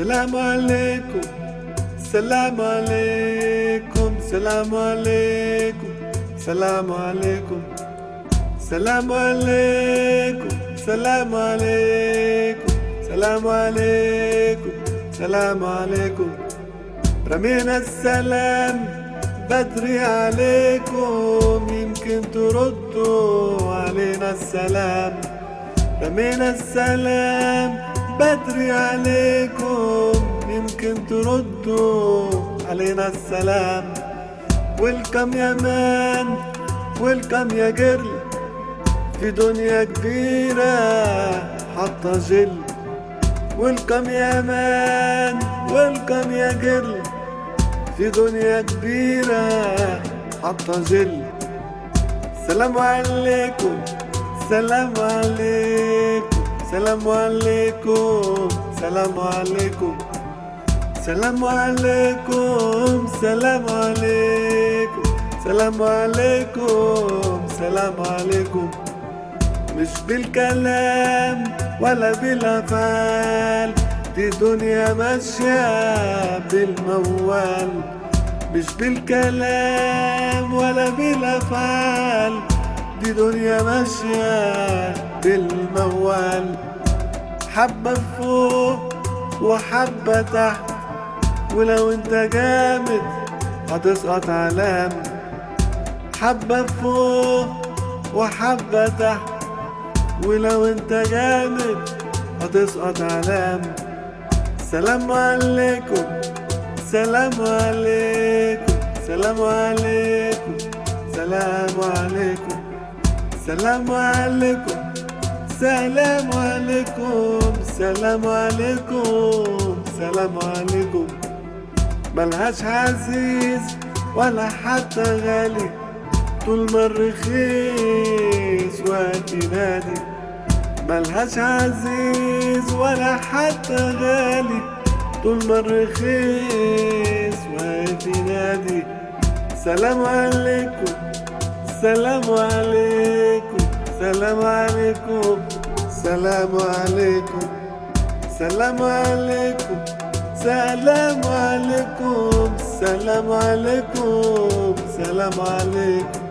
سلام عليكم. سلام عليكم. سلام عليكم. سلام عليكم. سلام عليكم. سلام عليكم. سلام عليكم. سلام عليكم. رمينا السلام. بدري عليكم. يمكن تردوا علينا السلام. رمينا السلام. بدري عليكم. يمكن تردوا علينا السلام. ويلكم يا مان ويلكم يا جرل في دنيا كبيرة حاطة جل. ويلكم يا مان ويلكم يا جرل في دنيا كبيرة حاطة جل. سلام عليكم سلام عليكم سلام عليكم سلام عليكم. سلام عليكم سلام عليكم سلام عليكم سلام عليكم. مش بالكلام ولا بالأفعال دي دنيا ماشية بالموال. مش بالكلام ولا بالأفعال دي دنيا ماشية بالموال. حبة فوق وحبة تحت ولو انت جامد هتسقط علام حبة فوق وحبة تحت. ولو انت جامد هتسقط علام سلام عليكم سلام عليكم سلام عليكم سلام عليكم سلام عليكم سلام عليكم سلام عليكم سلام عليكم. ملهاش عزيز ولا حتى غالي. طول ما الرخيص واقف ينادي ملهاش عزيز ولا حتى غالي. طول ما الرخيص واقف ينادي سلام عليكم سلام عليكم سلام عليكم سلام عليكم سلام عليكم. سلام عليكم سلام عليكم سلام عليكم.